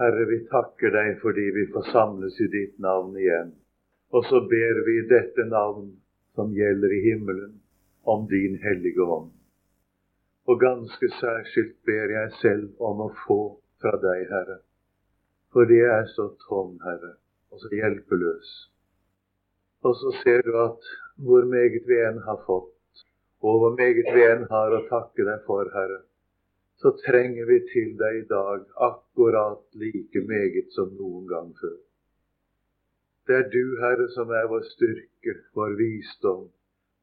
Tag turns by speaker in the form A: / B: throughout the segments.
A: Herre, vi takker deg fordi vi får samles i ditt navn igjen. Og så ber vi dette navn som gjelder i himmelen, om din hellige ånd. Og ganske særskilt ber jeg selv om å få fra deg, Herre. For det er så tom, Herre, og så hjelpeløs. Og så ser du at hvor meget vi enn har fått, og hvor meget vi enn har å takke deg for, Herre, så trenger vi til deg i dag akkurat like meget som noen gang før. Det er du, Herre, som er vår styrke, vår visdom,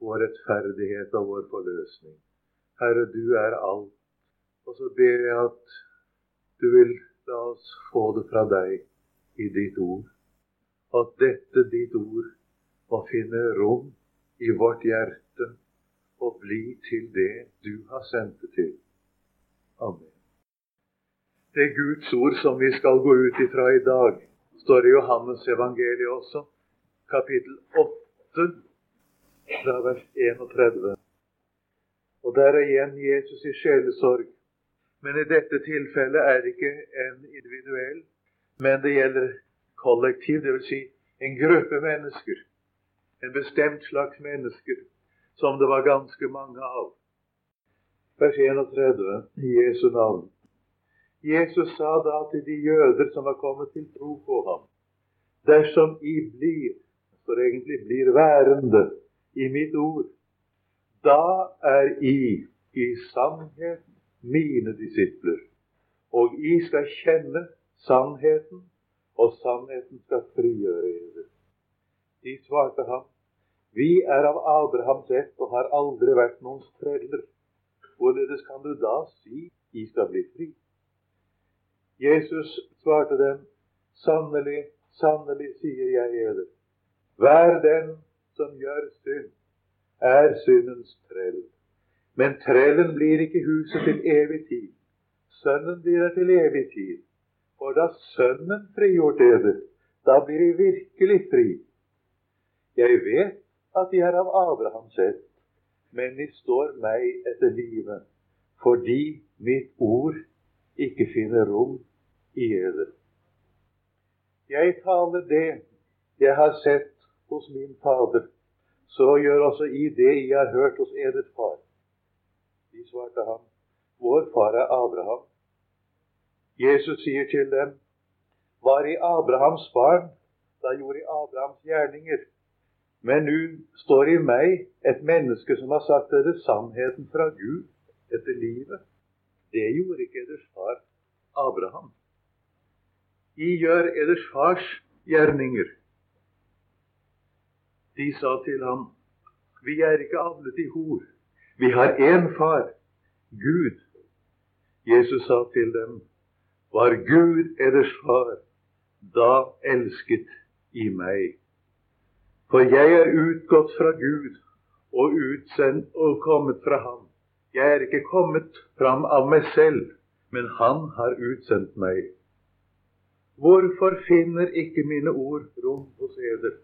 A: vår rettferdighet og vår forløsning. Herre, du er alt. Og så ber jeg at du vil la oss få det fra deg i ditt ord. At dette ditt ord må finne rom i vårt hjerte og bli til det du har sendt det til. Amen. Det Guds ord som vi skal gå ut ifra i dag, står i Johannes evangeliet også, kapittel 8, fra vers 31. Og der er igjen Jesus i sjelesorg. Men i dette tilfellet er det ikke en individuell, men det gjelder kollektiv, dvs. Si en gruppe mennesker. En bestemt slags mennesker som det var ganske mange av vers 31 i Jesu navn. Jesus sa da til de jøder som var kommet til tro på ham, dersom I blir, for egentlig blir værende, i mitt ord, da er I i sannhet mine disipler, og I skal kjenne sannheten, og sannheten skal frigjøre dere. De svarte ham, vi er av Abrahams ett og har aldri vært noens treller. Hvorledes kan du da si I skal bli fri? Jesus svarte dem, sannelig, sannelig sier jeg eder, hver den som gjør synd, er syndens trell. Men trellen blir ikke huset til evig tid. Sønnen blir det til evig tid. For da Sønnen frigjort eder, da blir de virkelig fri. Jeg vet at de er av Abrahams ett, men de står meg etter livet, fordi mitt ord ikke finner rom i eder. Jeg taler det jeg har sett hos min Fader, så gjør også I det jeg har hørt hos eders far. De svarte ham, vår far er Abraham. Jesus sier til dem, var I Abrahams barn, da gjorde I Abrahams gjerninger. Men nå står i meg et menneske som har sagt dere sannheten fra Gud etter livet. Det gjorde ikke eders far Abraham. I gjør eders fars gjerninger. De sa til ham, vi er ikke avlet i hor. Vi har én far, Gud. Jesus sa til dem, var Gud eders far, da elsket i meg. For jeg er utgått fra Gud og utsendt og kommet fra Ham. Jeg er ikke kommet fram av meg selv, men Han har utsendt meg. Hvorfor finner ikke mine ord rom hos eder?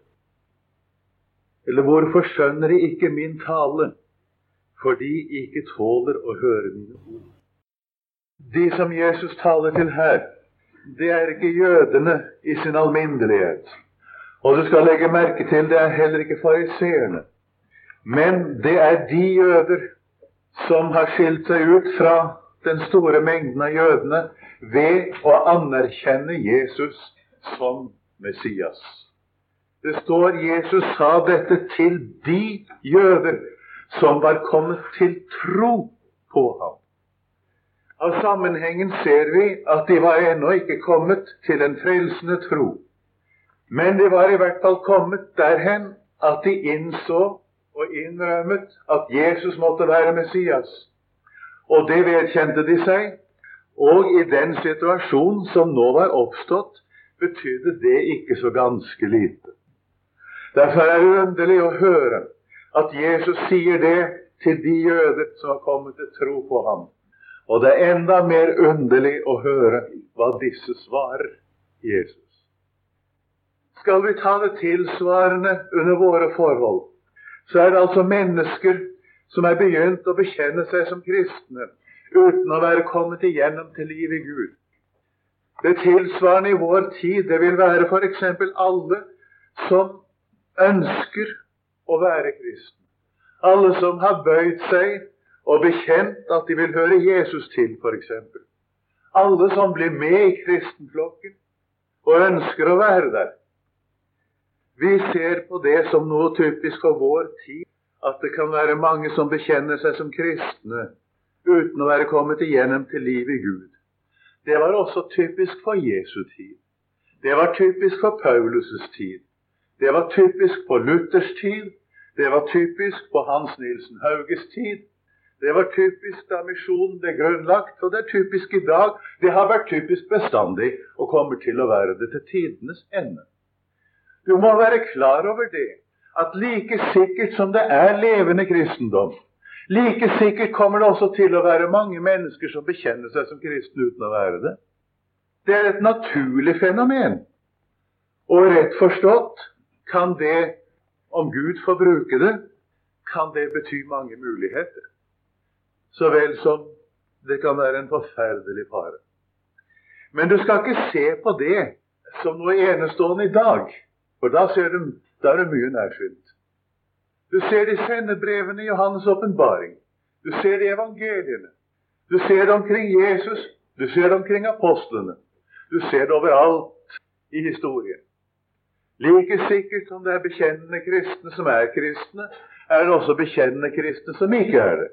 A: Eller hvorfor skjønner de ikke min tale? Fordi de ikke tåler å høre mine ord. De som Jesus taler til her, det er ikke jødene i sin alminnelighet. Og du skal legge merke til det er heller ikke fariseerne. Men det er de jøder som har skilt seg ut fra den store mengden av jødene ved å anerkjenne Jesus som Messias. Det står Jesus sa dette til de jøder som var kommet til tro på ham. Av sammenhengen ser vi at de var ennå ikke kommet til en frelsende tro. Men de var i hvert fall kommet derhen at de innså og innrømmet at Jesus måtte være Messias. Og det vedkjente de seg. Og i den situasjonen som nå var oppstått, betydde det ikke så ganske lite. Derfor er det underlig å høre at Jesus sier det til de jøder som har kommet til tro på ham. Og det er enda mer underlig å høre hva disse svarer Jesus. Skal vi ta det tilsvarende under våre forhold, så er det altså mennesker som er begynt å bekjenne seg som kristne uten å være kommet igjennom til livet i Gud. Det tilsvarende i vår tid, det vil være f.eks. alle som ønsker å være kristen. Alle som har bøyd seg og bekjent at de vil høre Jesus til, f.eks. Alle som blir med i kristenflokken og ønsker å være der. Vi ser på det som noe typisk for vår tid, at det kan være mange som bekjenner seg som kristne uten å være kommet igjennom til liv i Gud. Det var også typisk for Jesu tid. Det var typisk for Paulus' tid. Det var typisk på Luthers tid. Det var typisk på Hans Nilsen Hauges tid. Det var typisk da misjonen ble grunnlagt, og det er typisk i dag. Det har vært typisk bestandig og kommer til å være det til tidenes ende. Du må være klar over det, at like sikkert som det er levende kristendom, like sikkert kommer det også til å være mange mennesker som bekjenner seg som kristne uten å være det. Det er et naturlig fenomen. Og rett forstått kan det, om Gud får bruke det, kan det bety mange muligheter så vel som det kan være en forferdelig fare. Men du skal ikke se på det som noe enestående i dag, for da, du, da er det mye nærsynt. Du ser det i sendebrevene i Johannes' åpenbaring. Du ser det i evangeliene. Du ser det omkring Jesus. Du ser det omkring apostlene. Du ser det overalt i historien. Like sikkert som det er bekjennende kristne som er kristne, er det også bekjennende kristne som ikke er det.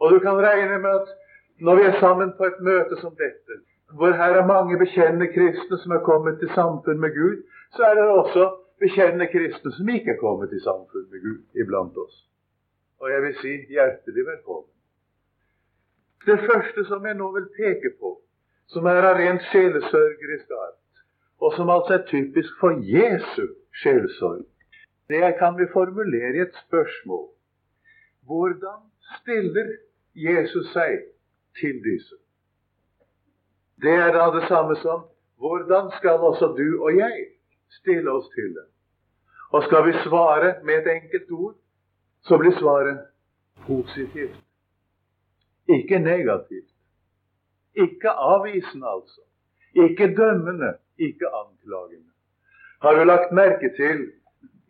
A: Og du kan regne med at når vi er sammen på et møte som dette, hvor her er mange bekjennende kristne som er kommet til samfunn med Gud, så er det også bekjennende kristne som ikke er kommet i samfunn med Gud iblant oss. Og jeg vil si hjertelig velkommen. Det første som jeg nå vil peke på, som er av rent sjelesørgerisk art, og som altså er typisk for Jesu sjelesorg, det kan vi formulere i et spørsmål. Hvordan stiller Jesus seg til disse. Det er da det samme som hvordan skal også du og jeg stille oss til det? Og skal vi svare med et enkelt ord, så blir svaret positivt. Ikke negativt. Ikke avvisende, altså. Ikke dømmende, ikke anklagende. Har du lagt merke til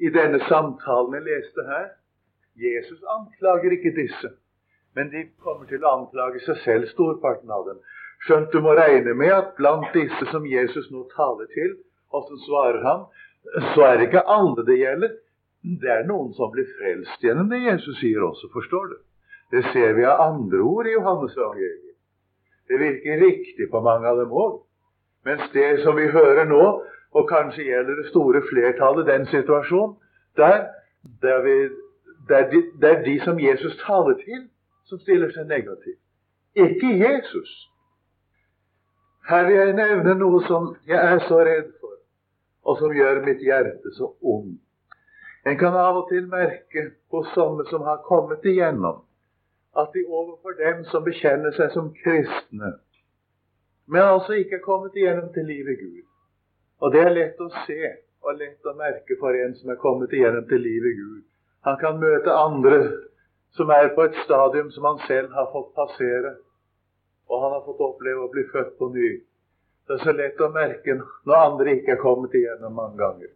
A: i denne samtalen jeg leste her? Jesus anklager ikke disse men de kommer til å anklage seg selv, storparten av dem. Skjønt du må regne med at blant disse som Jesus nå taler til, og så svarer han, så er det ikke alle det gjelder. Det er noen som blir frelst gjennom det Jesus sier også, forstår du. Det ser vi av andre ord i Johannes evangeliet. Det virker riktig på mange av dem òg. Mens det som vi hører nå, og kanskje gjelder det store flertallet den situasjonen, der, der, vi, der, de, der de som Jesus taler til, som stiller seg negativt. Ikke Jesus. Her vil jeg nevne noe som jeg er så redd for, og som gjør mitt hjerte så ondt. En kan av og til merke hos sånne som har kommet igjennom, at de overfor dem som bekjenner seg som kristne, men altså ikke er kommet igjennom til livet Gud. Og det er lett å se og lett å merke for en som er kommet igjennom til livet Gud. Han kan møte andre som er på et stadium som han selv har fått passere. Og han har fått oppleve å bli født på ny. Det er så lett å merke når andre ikke er kommet igjennom mange ganger.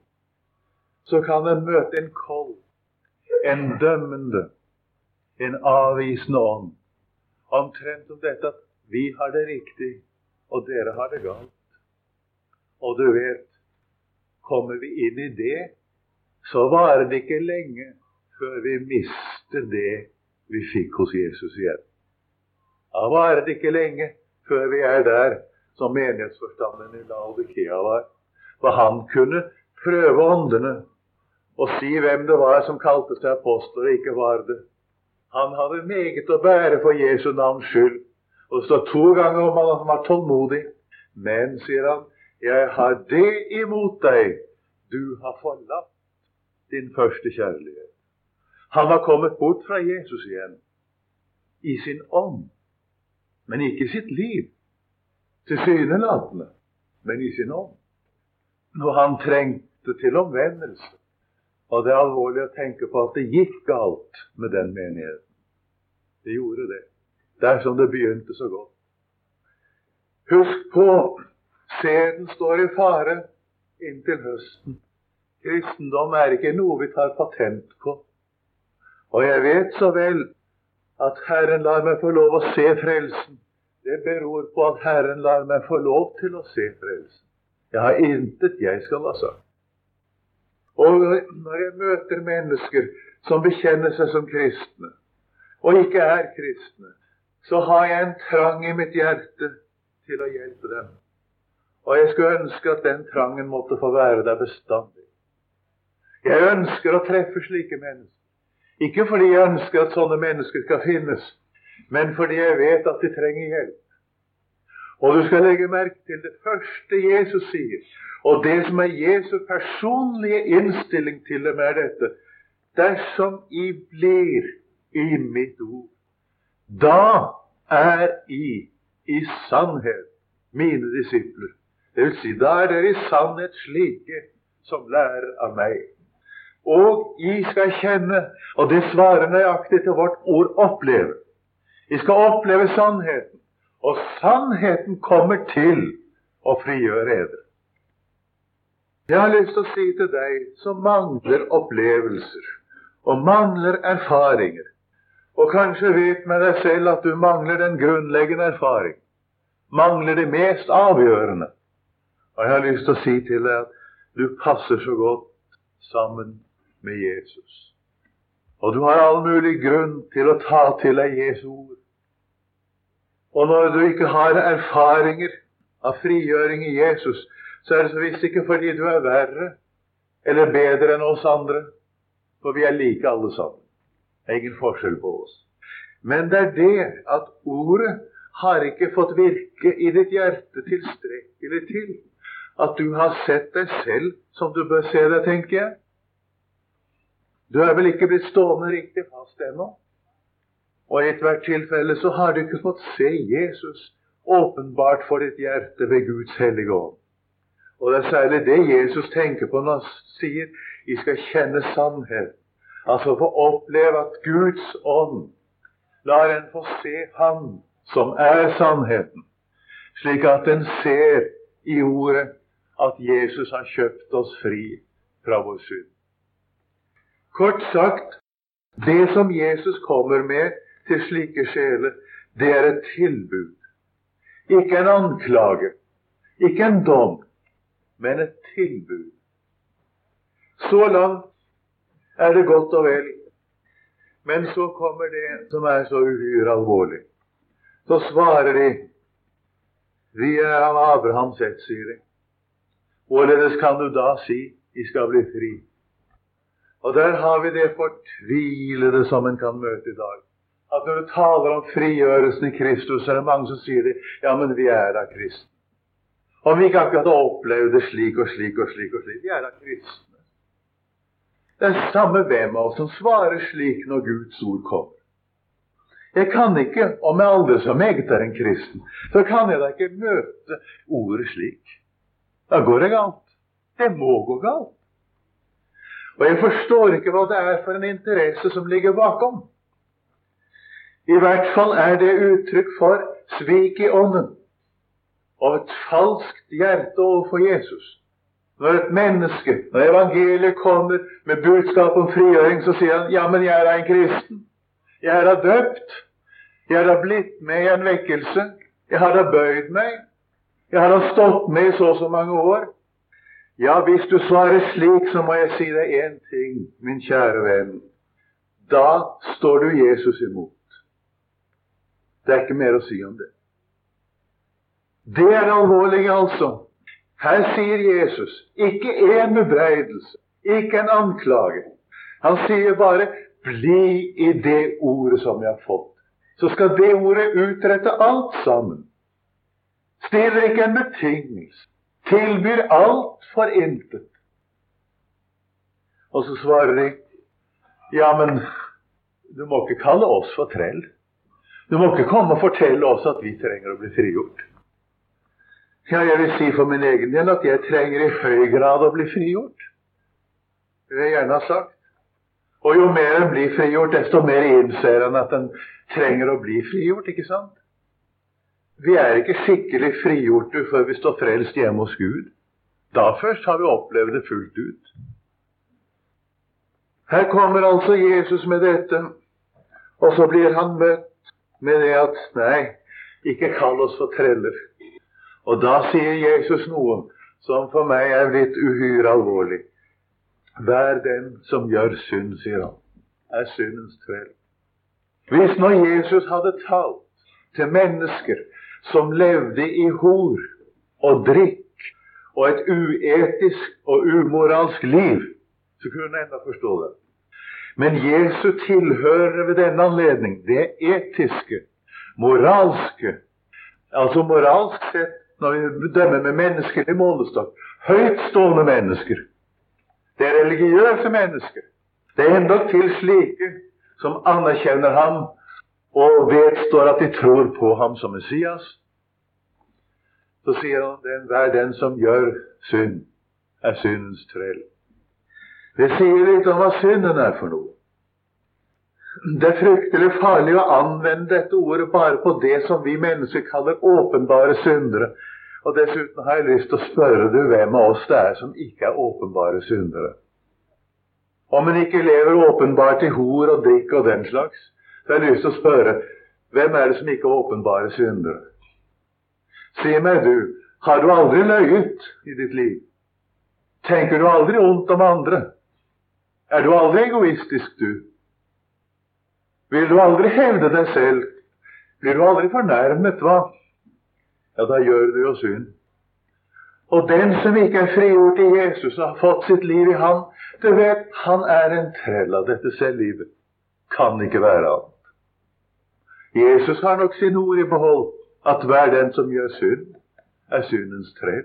A: Så kan en møte en kold, en dømmende, en avvisende ånd. Omtrent som dette at vi har det riktig, og dere har det galt. Og du vet, kommer vi inn i det, så varer det ikke lenge før vi mister det vi fikk hos Jesus igjen. Da varer det ikke lenge før vi er der som menighetsforstanderen i Laodikea var. For han kunne prøve åndene og si hvem det var som kalte seg apostler og ikke var det. Han hadde meget å bære for Jesu navns skyld. Og det står to ganger om han var tålmodig. Men, sier han, jeg har det imot deg. Du har forlatt din første kjærlighet. Han var kommet bort fra Jesus igjen i sin ånd, men ikke i sitt liv. Tilsynelatende, men i sin ånd. Når han trengte til omvendelse. Og det er alvorlig å tenke på at det gikk galt med den menigheten. Det gjorde det. Dersom det begynte så godt. Husk på Sæden står i fare inntil høsten. Kristendom er ikke noe vi tar patent på. Og jeg vet så vel at Herren lar meg få lov å se frelsen. Det beror på at Herren lar meg få lov til å se frelsen. Jeg har intet jeg skal ha sagt. Og når jeg møter mennesker som bekjenner seg som kristne, og ikke er kristne, så har jeg en trang i mitt hjerte til å hjelpe dem. Og jeg skulle ønske at den trangen måtte få være der bestandig. Jeg ønsker å treffe slike mennesker. Ikke fordi jeg ønsker at sånne mennesker skal finnes, men fordi jeg vet at de trenger hjelp. Og du skal legge merke til det første Jesus sier, og det som er Jesu personlige innstilling til dem, er dette Dersom I blir i mitt ord, da er I i sannhet mine disipler. Det vil si, da er dere i sannhet slike som lærer av meg. Og I skal kjenne, og det svarer nøyaktig til vårt ord 'oppleve'. I skal oppleve sannheten, og sannheten kommer til å frigjøre eder. Jeg har lyst til å si til deg som mangler opplevelser og mangler erfaringer, og kanskje vet med deg selv at du mangler den grunnleggende erfaring, mangler det mest avgjørende. Og jeg har lyst til å si til deg at du passer så godt sammen med Jesus. Og du har all mulig grunn til å ta til deg Jesu ord. Og når du ikke har erfaringer av frigjøring i Jesus, så er det så visst ikke fordi du er verre eller bedre enn oss andre, for vi er like alle sammen. Det er ingen forskjell på oss. Men det er det at ordet har ikke fått virke i ditt hjerte tilstrekkelig til at du har sett deg selv som du bør se deg, tenker jeg. Du er vel ikke blitt stående riktig fast ennå? Og i ethvert tilfelle så har du ikke fått se Jesus åpenbart for ditt hjerte ved Guds hellige ånd. Og det er særlig det Jesus tenker på når han sier 'Vi skal kjenne sannhet'. Altså få oppleve at Guds ånd lar en få se Han som er sannheten, slik at en ser i ordet at Jesus har kjøpt oss fri fra vår synd. Kort sagt, det som Jesus kommer med til slike sjeler, det er et tilbud. Ikke en anklage, ikke en dom, men et tilbud. Så langt er det godt og vel. Men så kommer det som er så uhyre alvorlig. Så svarer de Vi er av Abrahams ett, sier de. Hvorledes kan du da si vi skal bli fri? Og der har vi det fortvilede som en kan møte i dag. At når du taler om frigjørelsen i Kristus, så er det mange som sier det. Ja, men vi er da kristne. Om vi ikke akkurat har opplevd det slik og slik og slik og slik. Vi er da kristne. Det er samme hvem av oss som svarer slik når Guds ord kommer. Jeg kan ikke, om jeg aldri så meget er en kristen, så kan jeg da ikke møte ordet slik. Da går det galt. Det må gå galt. Og jeg forstår ikke hva det er for en interesse som ligger bakom. I hvert fall er det uttrykk for svik i ånden og et falskt hjerte overfor Jesus. Når et menneske, når evangeliet kommer med budskap om frigjøring, så sier han ja, men jeg er en kristen. Jeg er da døpt. Jeg er da blitt med i en vekkelse. Jeg har da bøyd meg. Jeg har da stått med i så og så mange år. Ja, hvis du svarer slik, så må jeg si deg én ting, min kjære venn. Da står du Jesus imot. Det er ikke mer å si om det. Det er alvorlig, altså. Her sier Jesus ikke en bebreidelse, ikke en anklage. Han sier bare 'bli i det ordet som jeg har fått'. Så skal det ordet utrette alt sammen. Stiller ikke en betingelse. Tilbyr alt for intet. Og så svarer de ja, men du må ikke kalle oss for trell. Du må ikke komme og fortelle oss at vi trenger å bli frigjort. Ja, jeg vil si for min egen del at jeg trenger i høy grad å bli frigjort. Det vil jeg gjerne ha sagt. Og jo mer en blir frigjort, desto mer innser en at en trenger å bli frigjort, ikke sant? Vi er ikke skikkelig frigjorte før vi står frelst hjemme hos Gud. Da først har vi opplevd det fullt ut. Her kommer altså Jesus med dette, og så blir han møtt med det at nei, ikke kall oss for treller. Og da sier Jesus noe som for meg er blitt uhyre alvorlig. Vær den som gjør synd, sier han, er syndens trell. Hvis nå Jesus hadde talt til mennesker som levde i hor og drikk og et uetisk og umoralsk liv, så kunne en enda forstå det. Men Jesu tilhører ved denne anledning det etiske, moralske Altså moralsk sett, når vi dømmer med menneskelig målestokk, høytstående mennesker. Det er religiøse mennesker. Det er endog slike som anerkjenner ham og vedstår at de tror på ham som Messias, så sier han at hver den som gjør synd, er syndens trell. Det sier litt om hva synden er for noe. Det er fryktelig farlig å anvende dette ordet bare på det som vi mennesker kaller åpenbare syndere. Og dessuten har jeg lyst til å spørre du hvem av oss det er som ikke er åpenbare syndere. Om en ikke lever åpenbart i hor og drikk og den slags, så jeg har lyst til å spørre hvem er det som ikke åpenbare syndere? Si meg, du, har du aldri løyet i ditt liv? Tenker du aldri ondt om andre? Er du aldri egoistisk, du? Vil du aldri hevde deg selv? Blir du aldri fornærmet, hva? Ja, da gjør du jo synd. Og den som ikke er frigjort i Jesus og har fått sitt liv i Han, du vet, han er en trell av dette selvlivet. Kan ikke være annet. Jesus har nok sine ord i behold, at hver den som gjør synd, er syndens trell.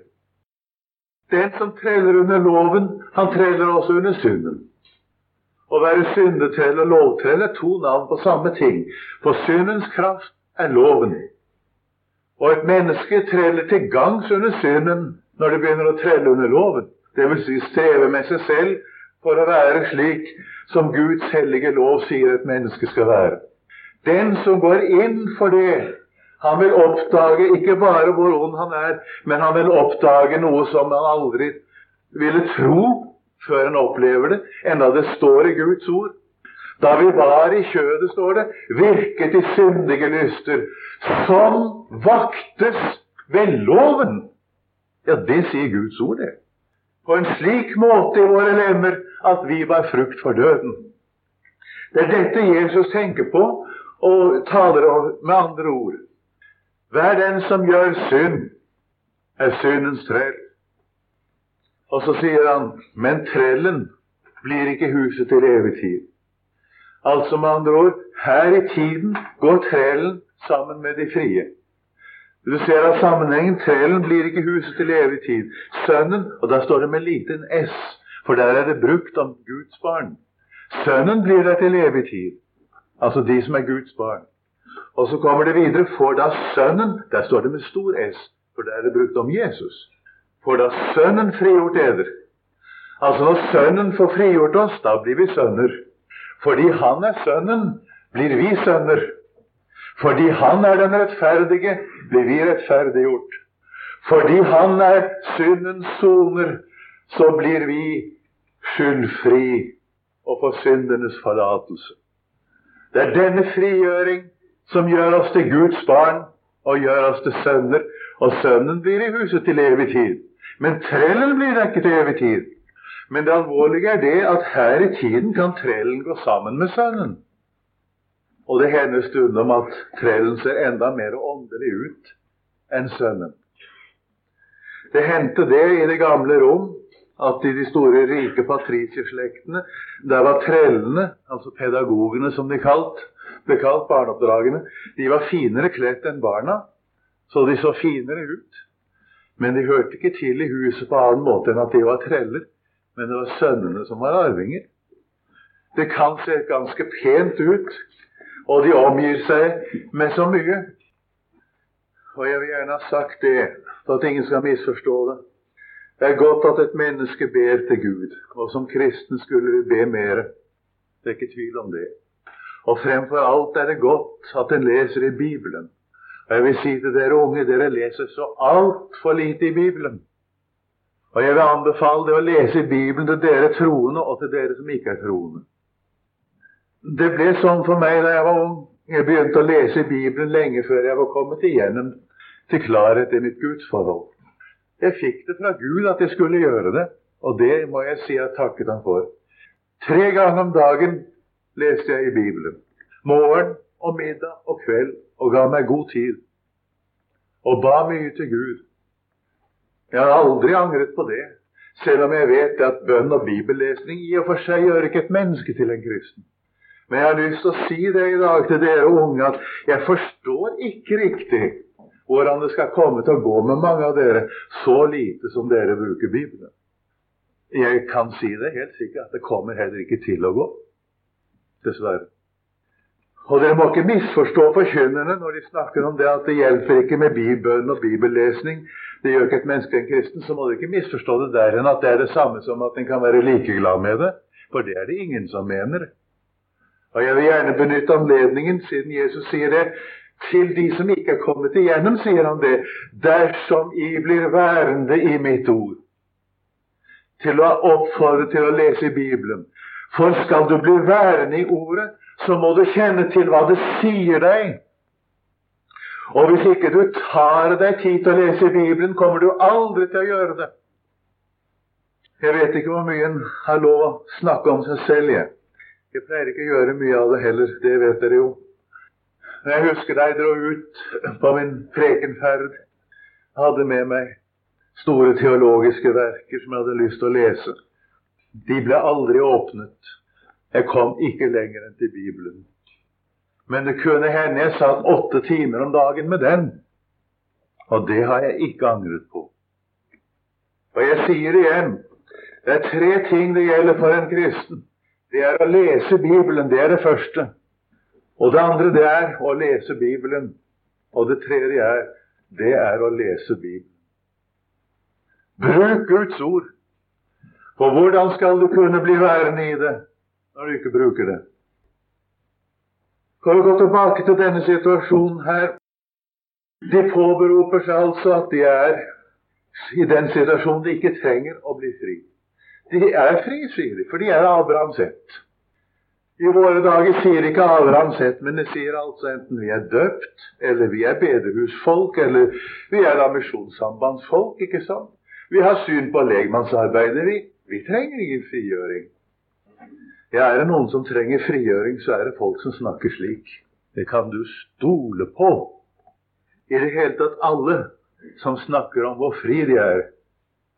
A: Den som treller under loven, han treller også under synden. Å være syndetrell og lovtrell er to navn på samme ting. For syndens kraft er loven. Og et menneske treller til gangs under synden når det begynner å trelle under loven. Vil si streve med seg selv for å være slik som Guds hellige lov sier et menneske skal være. Den som går inn for det, han vil oppdage ikke bare hvor ond han er, men han vil oppdage noe som han aldri ville tro før han opplever det, enda det står i Guds ord. Da vi var i kjødet, står det, virket de syndige lyster, som vaktes ved loven. Ja, det sier Guds ord, det. På en slik måte i våre lemmer at vi var frukt for døden. Det er dette Jesus tenker på og taler med andre ord. Hver den som gjør synd, er syndens trell. Og så sier han, men trellen blir ikke huset til evig tid. Altså med andre ord, her i tiden går trellen sammen med de frie. Du ser av sammenhengen. Trellen blir ikke huset til evig tid. Sønnen, og da står det med liten s, for der er det brukt om Guds barn. Sønnen blir der til evig tid. Altså de som er Guds barn. Og så kommer det videre For da Sønnen Der står det med stor S, for der er det brukt om Jesus. For da Sønnen frigjort eder. Altså når Sønnen får frigjort oss, da blir vi sønner. Fordi Han er Sønnen, blir vi sønner. Fordi Han er den rettferdige, blir vi rettferdiggjort. Fordi Han er syndens soner, så blir vi skyldfri og får syndenes forlatelse. Det er denne frigjøring som gjør oss til Guds barn og gjør oss til sønner. Og sønnen blir i huset til evig tid. Men trellen blir ikke til evig tid. Men det alvorlige er det at her i tiden kan trellen gå sammen med sønnen. Og det hender stundom at trellen ser enda mer åndelig ut enn sønnen. Det hendte det i det gamle Rom at i de store, rike patricierslektene, der var trellene, altså pedagogene som de kalt, ble kalt barneoppdragene, de var finere kledd enn barna, så de så finere ut. Men de hørte ikke til i huset på annen måte enn at de var treller. Men det var sønnene som var arvinger. Det kan se ganske pent ut, og de omgir seg med så mye. Og jeg vil gjerne ha sagt det, for at ingen skal misforstå det. Det er godt at et menneske ber til Gud, og som kristen skulle vi be mer. Det er ikke tvil om det. Og fremfor alt er det godt at en leser i Bibelen. Og jeg vil si til dere unge, dere leser så altfor lite i Bibelen. Og jeg vil anbefale dere å lese i Bibelen til dere troende og til dere som ikke er troende. Det ble sånn for meg da jeg var ung. Jeg begynte å lese i Bibelen lenge før jeg var kommet igjennom til klarhet i mitt gudsforhold. Jeg fikk det fra Gud at jeg skulle gjøre det, og det må jeg si jeg takket ham for. Tre ganger om dagen leste jeg i Bibelen. Morgen og middag og kveld, og ga meg god tid. Og ba mye til Gud. Jeg har aldri angret på det, selv om jeg vet at bønn og bibellesning i og for seg gjør ikke et menneske til en kristen. Men jeg har lyst til å si det i dag til dere unge at jeg forstår ikke riktig hvordan det skal komme til å gå med mange av dere så lite som dere bruker Bibelen. Jeg kan si det helt sikkert at det kommer heller ikke til å gå. Dessverre. Og dere må ikke misforstå forkynnerne når de snakker om det at det hjelper ikke med bibelen og bibellesning. Det gjør ikke et menneske en kristen. Så må dere ikke misforstå det der enn at det er det samme som at en kan være likeglad med det. For det er det ingen som mener. Og jeg vil gjerne benytte anledningen, siden Jesus sier det, til de som ikke er kommet igjennom, sier han det, dersom I blir værende i mitt ord. Til å oppfordre til å lese Bibelen. For skal du bli værende i ordet, så må du kjenne til hva det sier deg. Og hvis ikke du tar deg tid til å lese Bibelen, kommer du aldri til å gjøre det. Jeg vet ikke hvor mye en har lov å snakke om seg selv, jeg. Jeg pleier ikke å gjøre mye av det heller, det vet dere jo. Jeg husker da jeg dro ut på min prekenferd, hadde med meg store teologiske verker som jeg hadde lyst til å lese. De ble aldri åpnet. Jeg kom ikke lenger enn til Bibelen. Men det kunne hende jeg satt åtte timer om dagen med den. Og det har jeg ikke angret på. Og jeg sier igjen det er tre ting det gjelder for en kristen. Det er å lese Bibelen. Det er det første. Og det andre det er å lese Bibelen. Og det tredje er det er å lese Bibelen. Bruk Guds ord. For hvordan skal du kunne bli værende i det når du ikke bruker det? For å gå tilbake til denne situasjonen her? De påberoper seg altså at de er i den situasjonen de ikke trenger å bli fri. De er fri, sier de, for de er Abrahams ett. I våre dager sier ikke Abraham sett, men det sier altså enten vi er døpt, eller vi er bedehusfolk, eller vi er da ikke sant? Vi har syn på legmannsarbeidet, vi. Vi trenger ingen frigjøring. Ja, er det noen som trenger frigjøring, så er det folk som snakker slik. Det kan du stole på. I det hele tatt alle som snakker om hvor fri de er.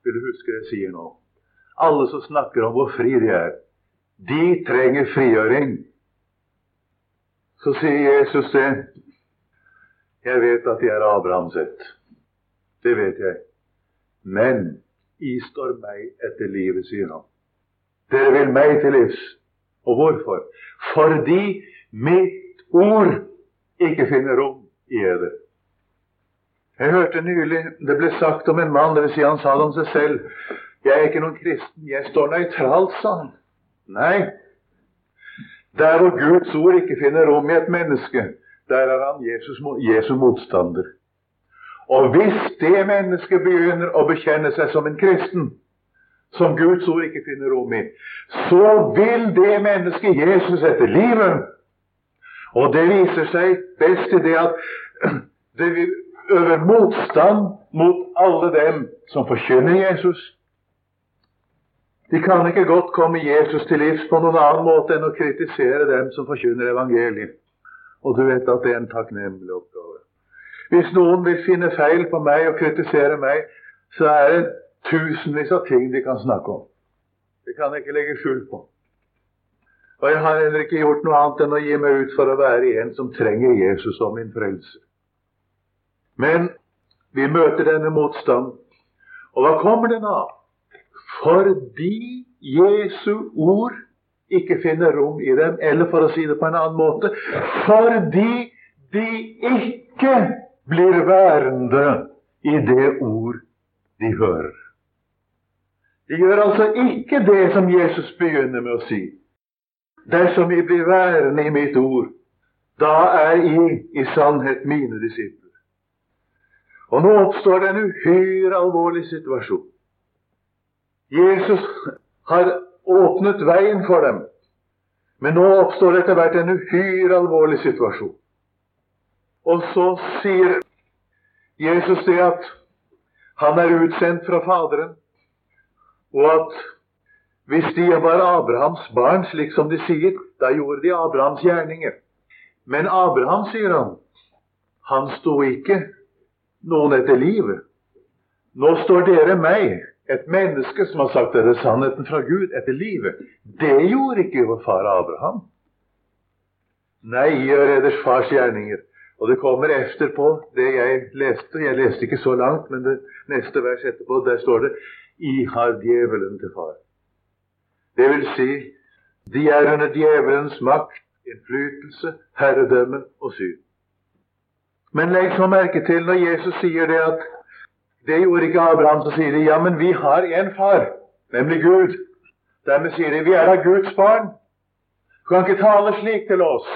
A: Vil du huske det jeg sier nå? Alle som snakker om hvor fri de er, de trenger frigjøring. Så sier Jesus det. Jeg vet at de er Abrahams ett. Det vet jeg. Men I står meg etter livet, sier han. Dere vil meg til livs. Og hvorfor? Fordi mitt ord ikke finner rom i eder. Jeg hørte nylig det ble sagt om en mann, dvs. Si han sa det om seg selv. Jeg er ikke noen kristen. Jeg står nøytralt, sa han. Nei. Der hvor Guds ord ikke finner rom i et menneske, der er han Jesus, Jesu motstander. Og hvis det mennesket begynner å bekjenne seg som en kristen, som Guds ord ikke finner rom i, så vil det mennesket Jesus etter livet. Og det viser seg best i det at det vil øve motstand mot alle dem som forkynner Jesus, de kan ikke godt komme Jesus til livs på noen annen måte enn å kritisere dem som forkynner evangeliet. Og du vet at det er en takknemlig oppgave. Hvis noen vil finne feil på meg og kritisere meg, så er det tusenvis av ting de kan snakke om. Det kan jeg ikke legge skjul på. Og jeg har heller ikke gjort noe annet enn å gi meg ut for å være en som trenger Jesus som min frelser. Men vi møter denne motstand. Og hva kommer den av? Fordi Jesu ord ikke finner rom i dem. Eller for å si det på en annen måte fordi de ikke blir værende i det ord de hører. De gjør altså ikke det som Jesus begynner med å si. Dersom vi blir værende i mitt ord, da er I i sannhet mine disipler. Og nå oppstår det en uhyre alvorlig situasjon. Jesus har åpnet veien for dem, men nå oppstår det etter hvert en uhyre alvorlig situasjon. Og så sier Jesus det at han er utsendt fra Faderen, og at hvis de var Abrahams barn, slik som de sier, da gjorde de Abrahams gjerninger. Men Abraham, sier han, han sto ikke noen etter livet. Nå står dere meg, et menneske som har sagt dere sannheten fra Gud, etter livet. Det gjorde ikke vår far Abraham. Nei, gjør eders fars gjerninger. Og det kommer efterpå det jeg leste. Jeg leste ikke så langt, men det neste vers etterpå, der står det I har djevelen til far. Det vil si, de er under djevelens makt, innflytelse, herredømme og syn. Men legg så merke til når Jesus sier det at det gjorde ikke Abraham, så sier de ja, men vi har en far, nemlig Gud. Dermed sier de vi er da Guds barn. Du kan ikke tale slik til oss.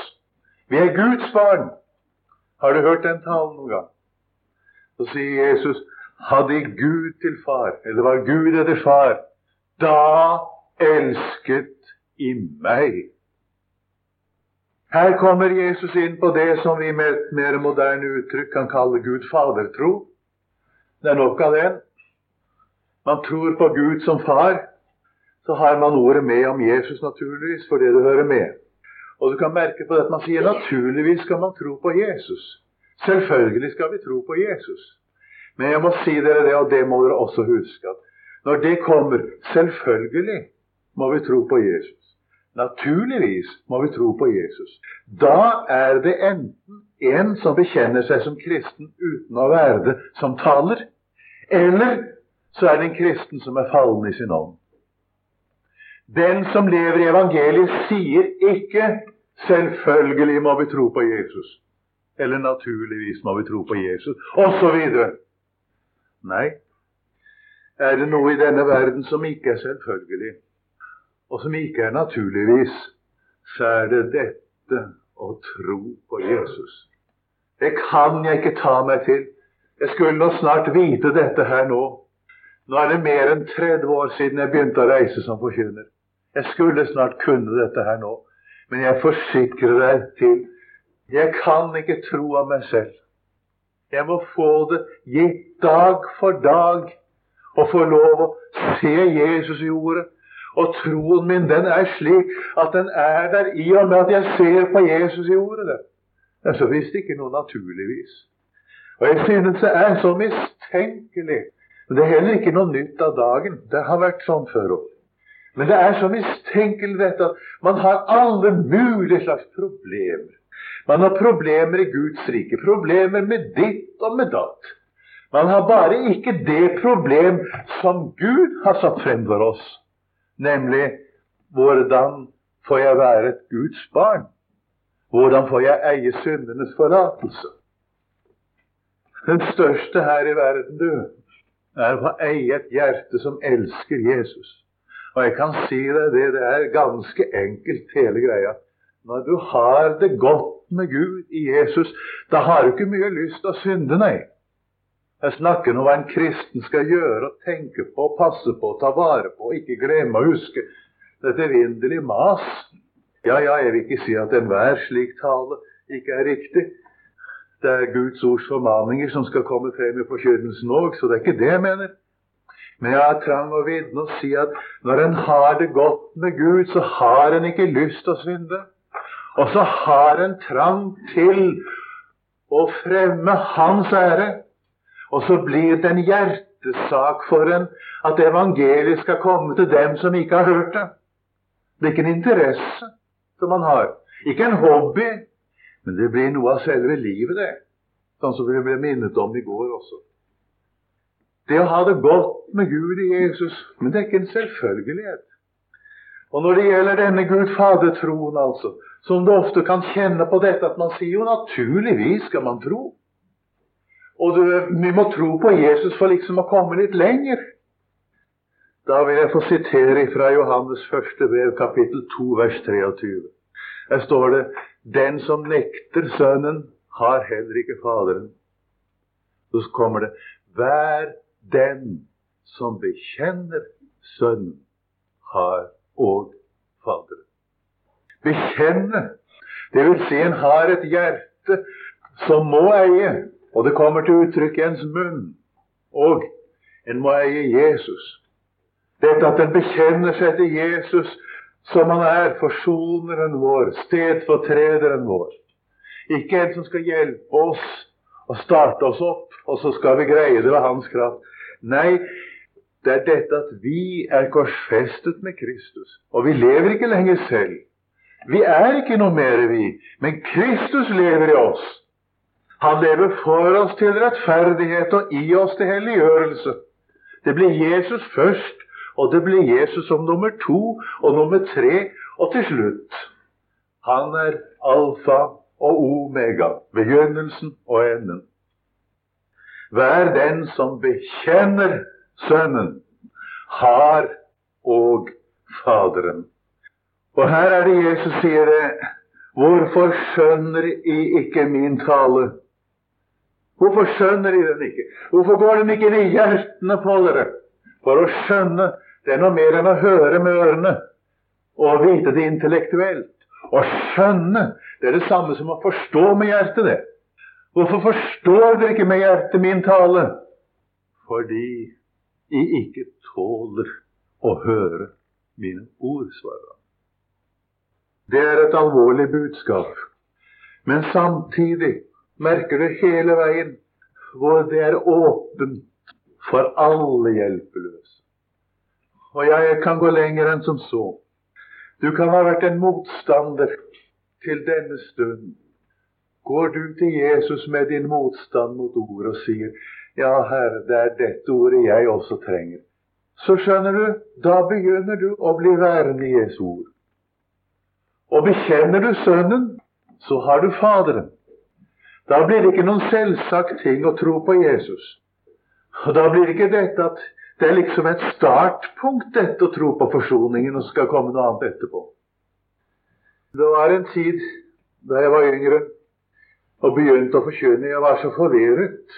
A: Vi er Guds barn. Har du hørt den talen noen gang? Så sier Jesus hadde Gud til far, eller var Gud etter far, da elsket i meg. Her kommer Jesus inn på det som vi med et mer moderne uttrykk kan kalle Gud fadertro. Det er nok av det. Man tror på Gud som far. Så har man ordet med om Jesus, naturligvis, for det hører med. Og du kan merke på det at man sier naturligvis skal man tro på Jesus. Selvfølgelig skal vi tro på Jesus. Men jeg må si dere det, og det må dere også huske, at når det kommer selvfølgelig må vi tro på Jesus. Naturligvis må vi tro på Jesus. Da er det enten en som bekjenner seg som kristen uten å være det, som taler, eller så er det en kristen som er fallen i sin ånd. Den som lever i evangeliet, sier ikke 'selvfølgelig må vi tro på Jesus', eller 'naturligvis må vi tro på Jesus', osv. Nei, er det noe i denne verden som ikke er selvfølgelig, og som ikke er naturligvis, så er det dette å tro på Jesus. Det kan jeg ikke ta meg til. Jeg skulle nå snart vite dette her nå. Nå er det mer enn 30 år siden jeg begynte å reise som forkynner. Jeg skulle snart kunne dette her nå. Men jeg forsikrer deg til jeg kan ikke tro av meg selv. Jeg må få det gitt dag for dag og få lov å se Jesus i ordet og troen min den er slik at den er der i og med at jeg ser på Jesus i ordet. Det. er så visst ikke noe naturligvis. Og jeg synes det er så mistenkelig. Men det er heller ikke noe nytt av dagen. Det har vært sånn før òg. Men det er så mistenkelig dette at man har alle mulige slags problemer. Man har problemer i Guds rike. Problemer med ditt og med datt. Man har bare ikke det problem som Gud har satt frem for oss nemlig hvordan får jeg være et Guds barn? Hvordan får jeg eie syndenes forlatelse? Den største her i verden, du, er å eie et hjerte som elsker Jesus. Og jeg kan si deg det, det er ganske enkelt, hele greia. Når du har det godt med Gud i Jesus, da har du ikke mye lyst til å synde, nei. Jeg snakker om hva en kristen skal gjøre og tenke på, passe på, ta vare på, og ikke glemme å huske. Dette evinnelige mas. Ja, ja, jeg vil ikke si at enhver slik tale ikke er riktig. Det er Guds ords formaninger som skal komme frem i forkynnelsen òg, så det er ikke det jeg mener. Men jeg har trang og vitne å si at når en har det godt med Gud, så har en ikke lyst til å svindle. Og så har en trang til å fremme Hans ære. Og så blir det en hjertesak for en at evangeliet skal komme til dem som ikke har hørt det. Det er ikke en interesse som man har. Ikke en hobby. Men det blir noe av selve livet, det. Sånn som vi ble minnet om i går også. Det å ha det godt med Gud i Jesus, men det er ikke en selvfølgelighet. Og når det gjelder denne Gud Fader-troen, altså, som du ofte kan kjenne på dette at man sier jo naturligvis skal man tro. Og du, vi må tro på Jesus for liksom å komme litt lenger. Da vil jeg få sitere fra Johannes første brev, kapittel 2, vers 23. Der står det Den som nekter Sønnen, har heller ikke Faderen. Så kommer det Hver den som bekjenner Sønnen, har og Faderen. Bekjenne, det vil si en har et hjerte som må eie, og det kommer til uttrykk i ens munn. Og en må eie Jesus. Dette at en bekjenner seg til Jesus som han er, forsoneren vår, stedfortrederen vår. Ikke en som skal hjelpe oss og starte oss opp, og så skal vi greie det ved hans kraft. Nei, det er dette at vi er korsfestet med Kristus. Og vi lever ikke lenger selv. Vi er ikke noe mer, vi. Men Kristus lever i oss. Han lever for oss til rettferdighet og i oss til helliggjørelse. Det blir Jesus først, og det blir Jesus som nummer to og nummer tre, og til slutt. Han er alfa og omega, begynnelsen og enden. Vær den som bekjenner Sønnen, har og Faderen. Og her er det Jesus sier det. Hvorfor skjønner I ikke min tale? Hvorfor skjønner de den ikke? Hvorfor går den ikke inn i hjertene på dere? For å skjønne det er noe mer enn å høre med ørene og vite det intellektuelt. Å skjønne det er det samme som å forstå med hjertet. det. Hvorfor forstår dere ikke med hjertet min tale? Fordi de ikke tåler å høre mine ord, svarer han. Det er et alvorlig budskap. Men samtidig merker du hele veien hvor det er åpent for alle hjelpeløse. Og jeg kan gå lenger enn som så. Du kan ha vært en motstander til denne stund. Går du til Jesus med din motstand mot ordet og sier ja, Herre, det er dette ordet jeg også trenger. Så skjønner du, da begynner du å bli værende i Jesu ord. Og bekjenner du Sønnen, så har du Faderen. Da blir det ikke noen selvsagt ting å tro på Jesus. Og Da blir det ikke dette at det er liksom et startpunkt, dette å tro på forsoningen, og så skal komme noe annet etterpå. Det var en tid da jeg var yngre og begynte å forkynne. Jeg var så forvirret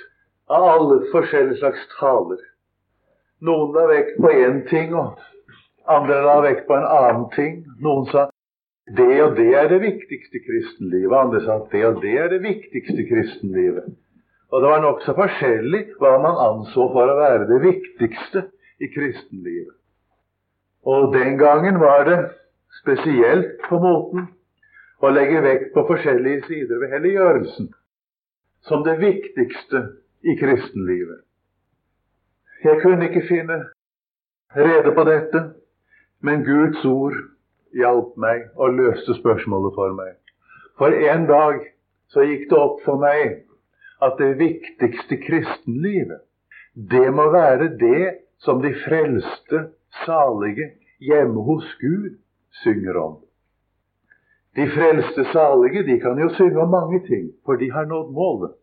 A: av alle forskjellige slags taler. Noen la vekt på én ting, og andre la vekt på en annen ting. Noen sa det og det er det viktigste kristenlivet. Andre sa at det og det er det viktigste kristenlivet. Og det var nokså forskjellig hva man anså for å være det viktigste i kristenlivet. Og den gangen var det spesielt på moten å legge vekt på forskjellige sider ved helliggjørelsen som det viktigste i kristenlivet. Jeg kunne ikke finne rede på dette, men Guds ord hjalp meg og løste spørsmålet for meg. For en dag så gikk det opp for meg at det viktigste kristenlivet, det må være det som de frelste, salige, hjemme hos Gud synger om. De frelste salige de kan jo synge om mange ting, for de har nådd målet.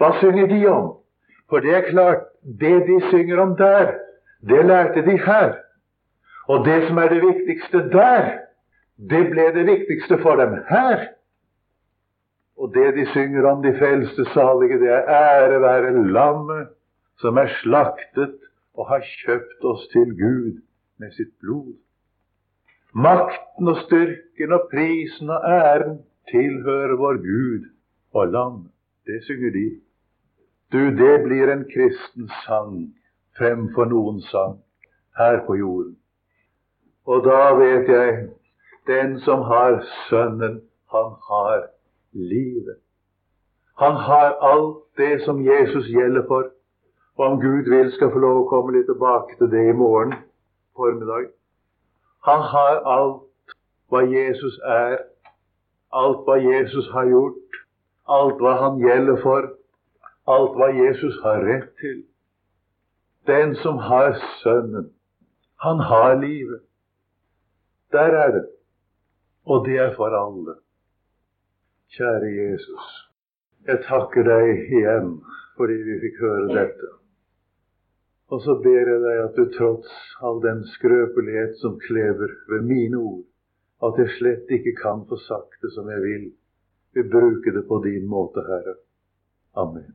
A: Hva synger de om? For det er klart, det de synger om der, det lærte de her. Og det som er det viktigste der, det ble det viktigste for dem her. Og det de synger om, de frelste salige, det er ære være lammet som er slaktet og har kjøpt oss til Gud med sitt blod. Makten og styrken og prisen og æren tilhører vår Gud og lam. Det synger de. Du, det blir en kristen sang fremfor noen sang her på jorden. Og da vet jeg den som har Sønnen, han har livet. Han har alt det som Jesus gjelder for. Og om Gud vil, skal få lov å komme litt tilbake til det i morgen formiddag. Han har alt hva Jesus er, alt hva Jesus har gjort, alt hva han gjelder for, alt hva Jesus har rett til. Den som har Sønnen, han har livet. Der er det. Og det er for alle. Kjære Jesus, jeg takker deg igjen fordi vi fikk høre dette. Og så ber jeg deg at du tross all den skrøpelighet som klever ved mine ord, at jeg slett ikke kan få sagt det som jeg vil, vil bruke det på din måte, Herre. Amen.